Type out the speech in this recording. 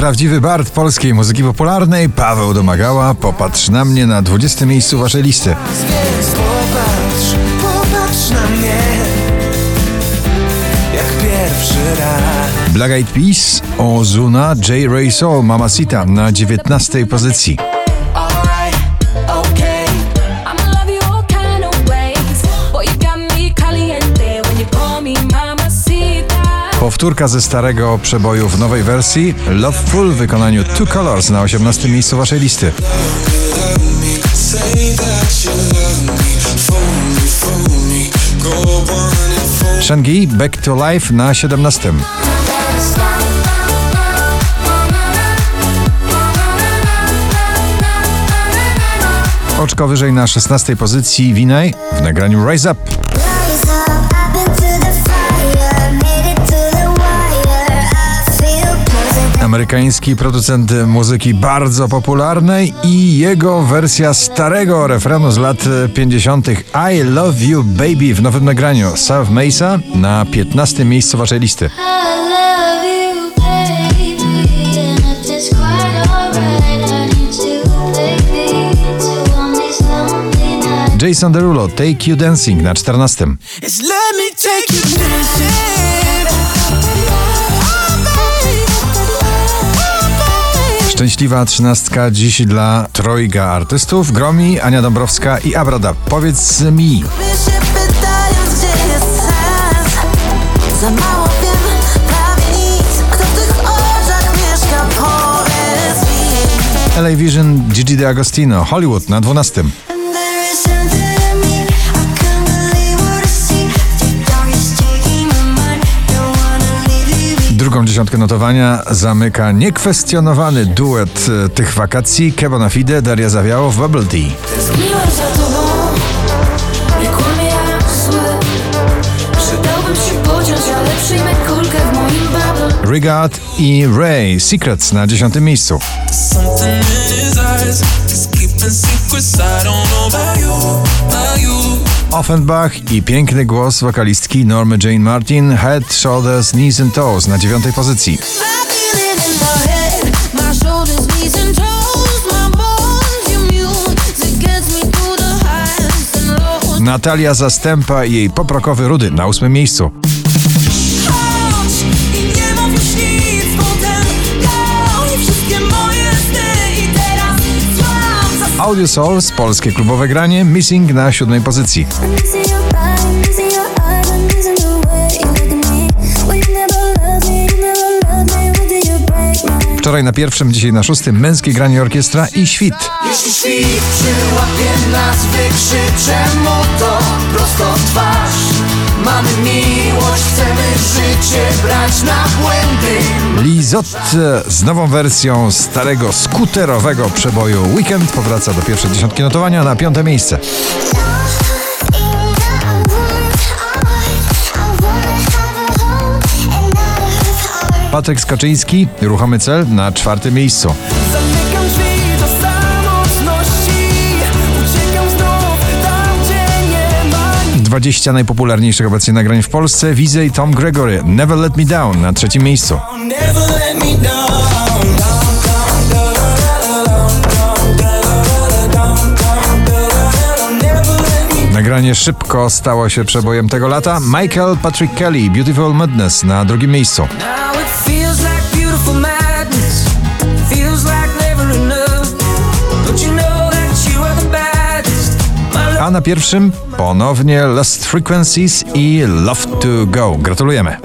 Prawdziwy bard polskiej muzyki popularnej, Paweł Domagała, popatrz na mnie na 20 miejscu waszej listy. Popatrz, popatrz na mnie Jak pierwszy raz Black Eyed Peas, Ozuna, J. Ray Soul, Mamacita na 19 pozycji. Powtórka ze starego przeboju w nowej wersji, Loveful w wykonaniu Two Colors na 18 miejscu waszej listy. Shengi, Back to Life na 17. Oczko wyżej na 16 pozycji Winaj w nagraniu Rise Up. Amerykański producent muzyki bardzo popularnej i jego wersja starego refrenu z lat 50. I Love You Baby w nowym nagraniu South Mesa na 15 miejscu waszej listy. I love you, baby, and if it's quite alright, I need to baby to on this lonely night. Jason Derulo Take You Dancing na 14. Szczęśliwa trzynastka dziś dla trojga artystów Gromi, Ania Dąbrowska i Abrada. Powiedz mi, LA Vision, Gigi D'Agostino, Hollywood na 12. Drugą dziesiątkę notowania zamyka niekwestionowany duet e, tych wakacji Kebona Fide, Daria Zawiało w Bubble Tea. Tęskniłem za tobą, nie kłamie jak zły. Przydałbym się pociąć, ale przyjmę kulkę w moim bubble. Rigard i Ray, Secrets na 10 miejscu. Something in his eyes keeping secrets I don't know about you. Offenbach i piękny głos wokalistki Normy Jane Martin, Head, Shoulders, Knees and Toes na 9 pozycji. Natalia Zastępa jej poprokowy Rudy na 8 miejscu. Audio Souls, polskie klubowe granie, Missing na 7 pozycji. Wczoraj na pierwszym, dzisiaj na szóstym, męskie granie orkiestra i świt. Jeśli świt przyłapie nas, wykrzyczę to prosto w twarz Mamy miłość, chcemy życie brać na błędy Lizotte z nową wersją starego skuterowego przeboju Weekend powraca do pierwszej dziesiątki notowania na piąte miejsce. Patryk Skaczyński, ruchomy cel na czwartym miejscu. 20 najpopularniejszych obecnie nagrań w Polsce, Wizy i Tom Gregory, Never Let Me Down na trzecim miejscu. Nagranie szybko stało się przebojem tego lata. Michael Patrick Kelly, Beautiful Madness na drugim miejscu. Na pierwszym ponownie Lost Frequencies i Love to Go. Gratulujemy.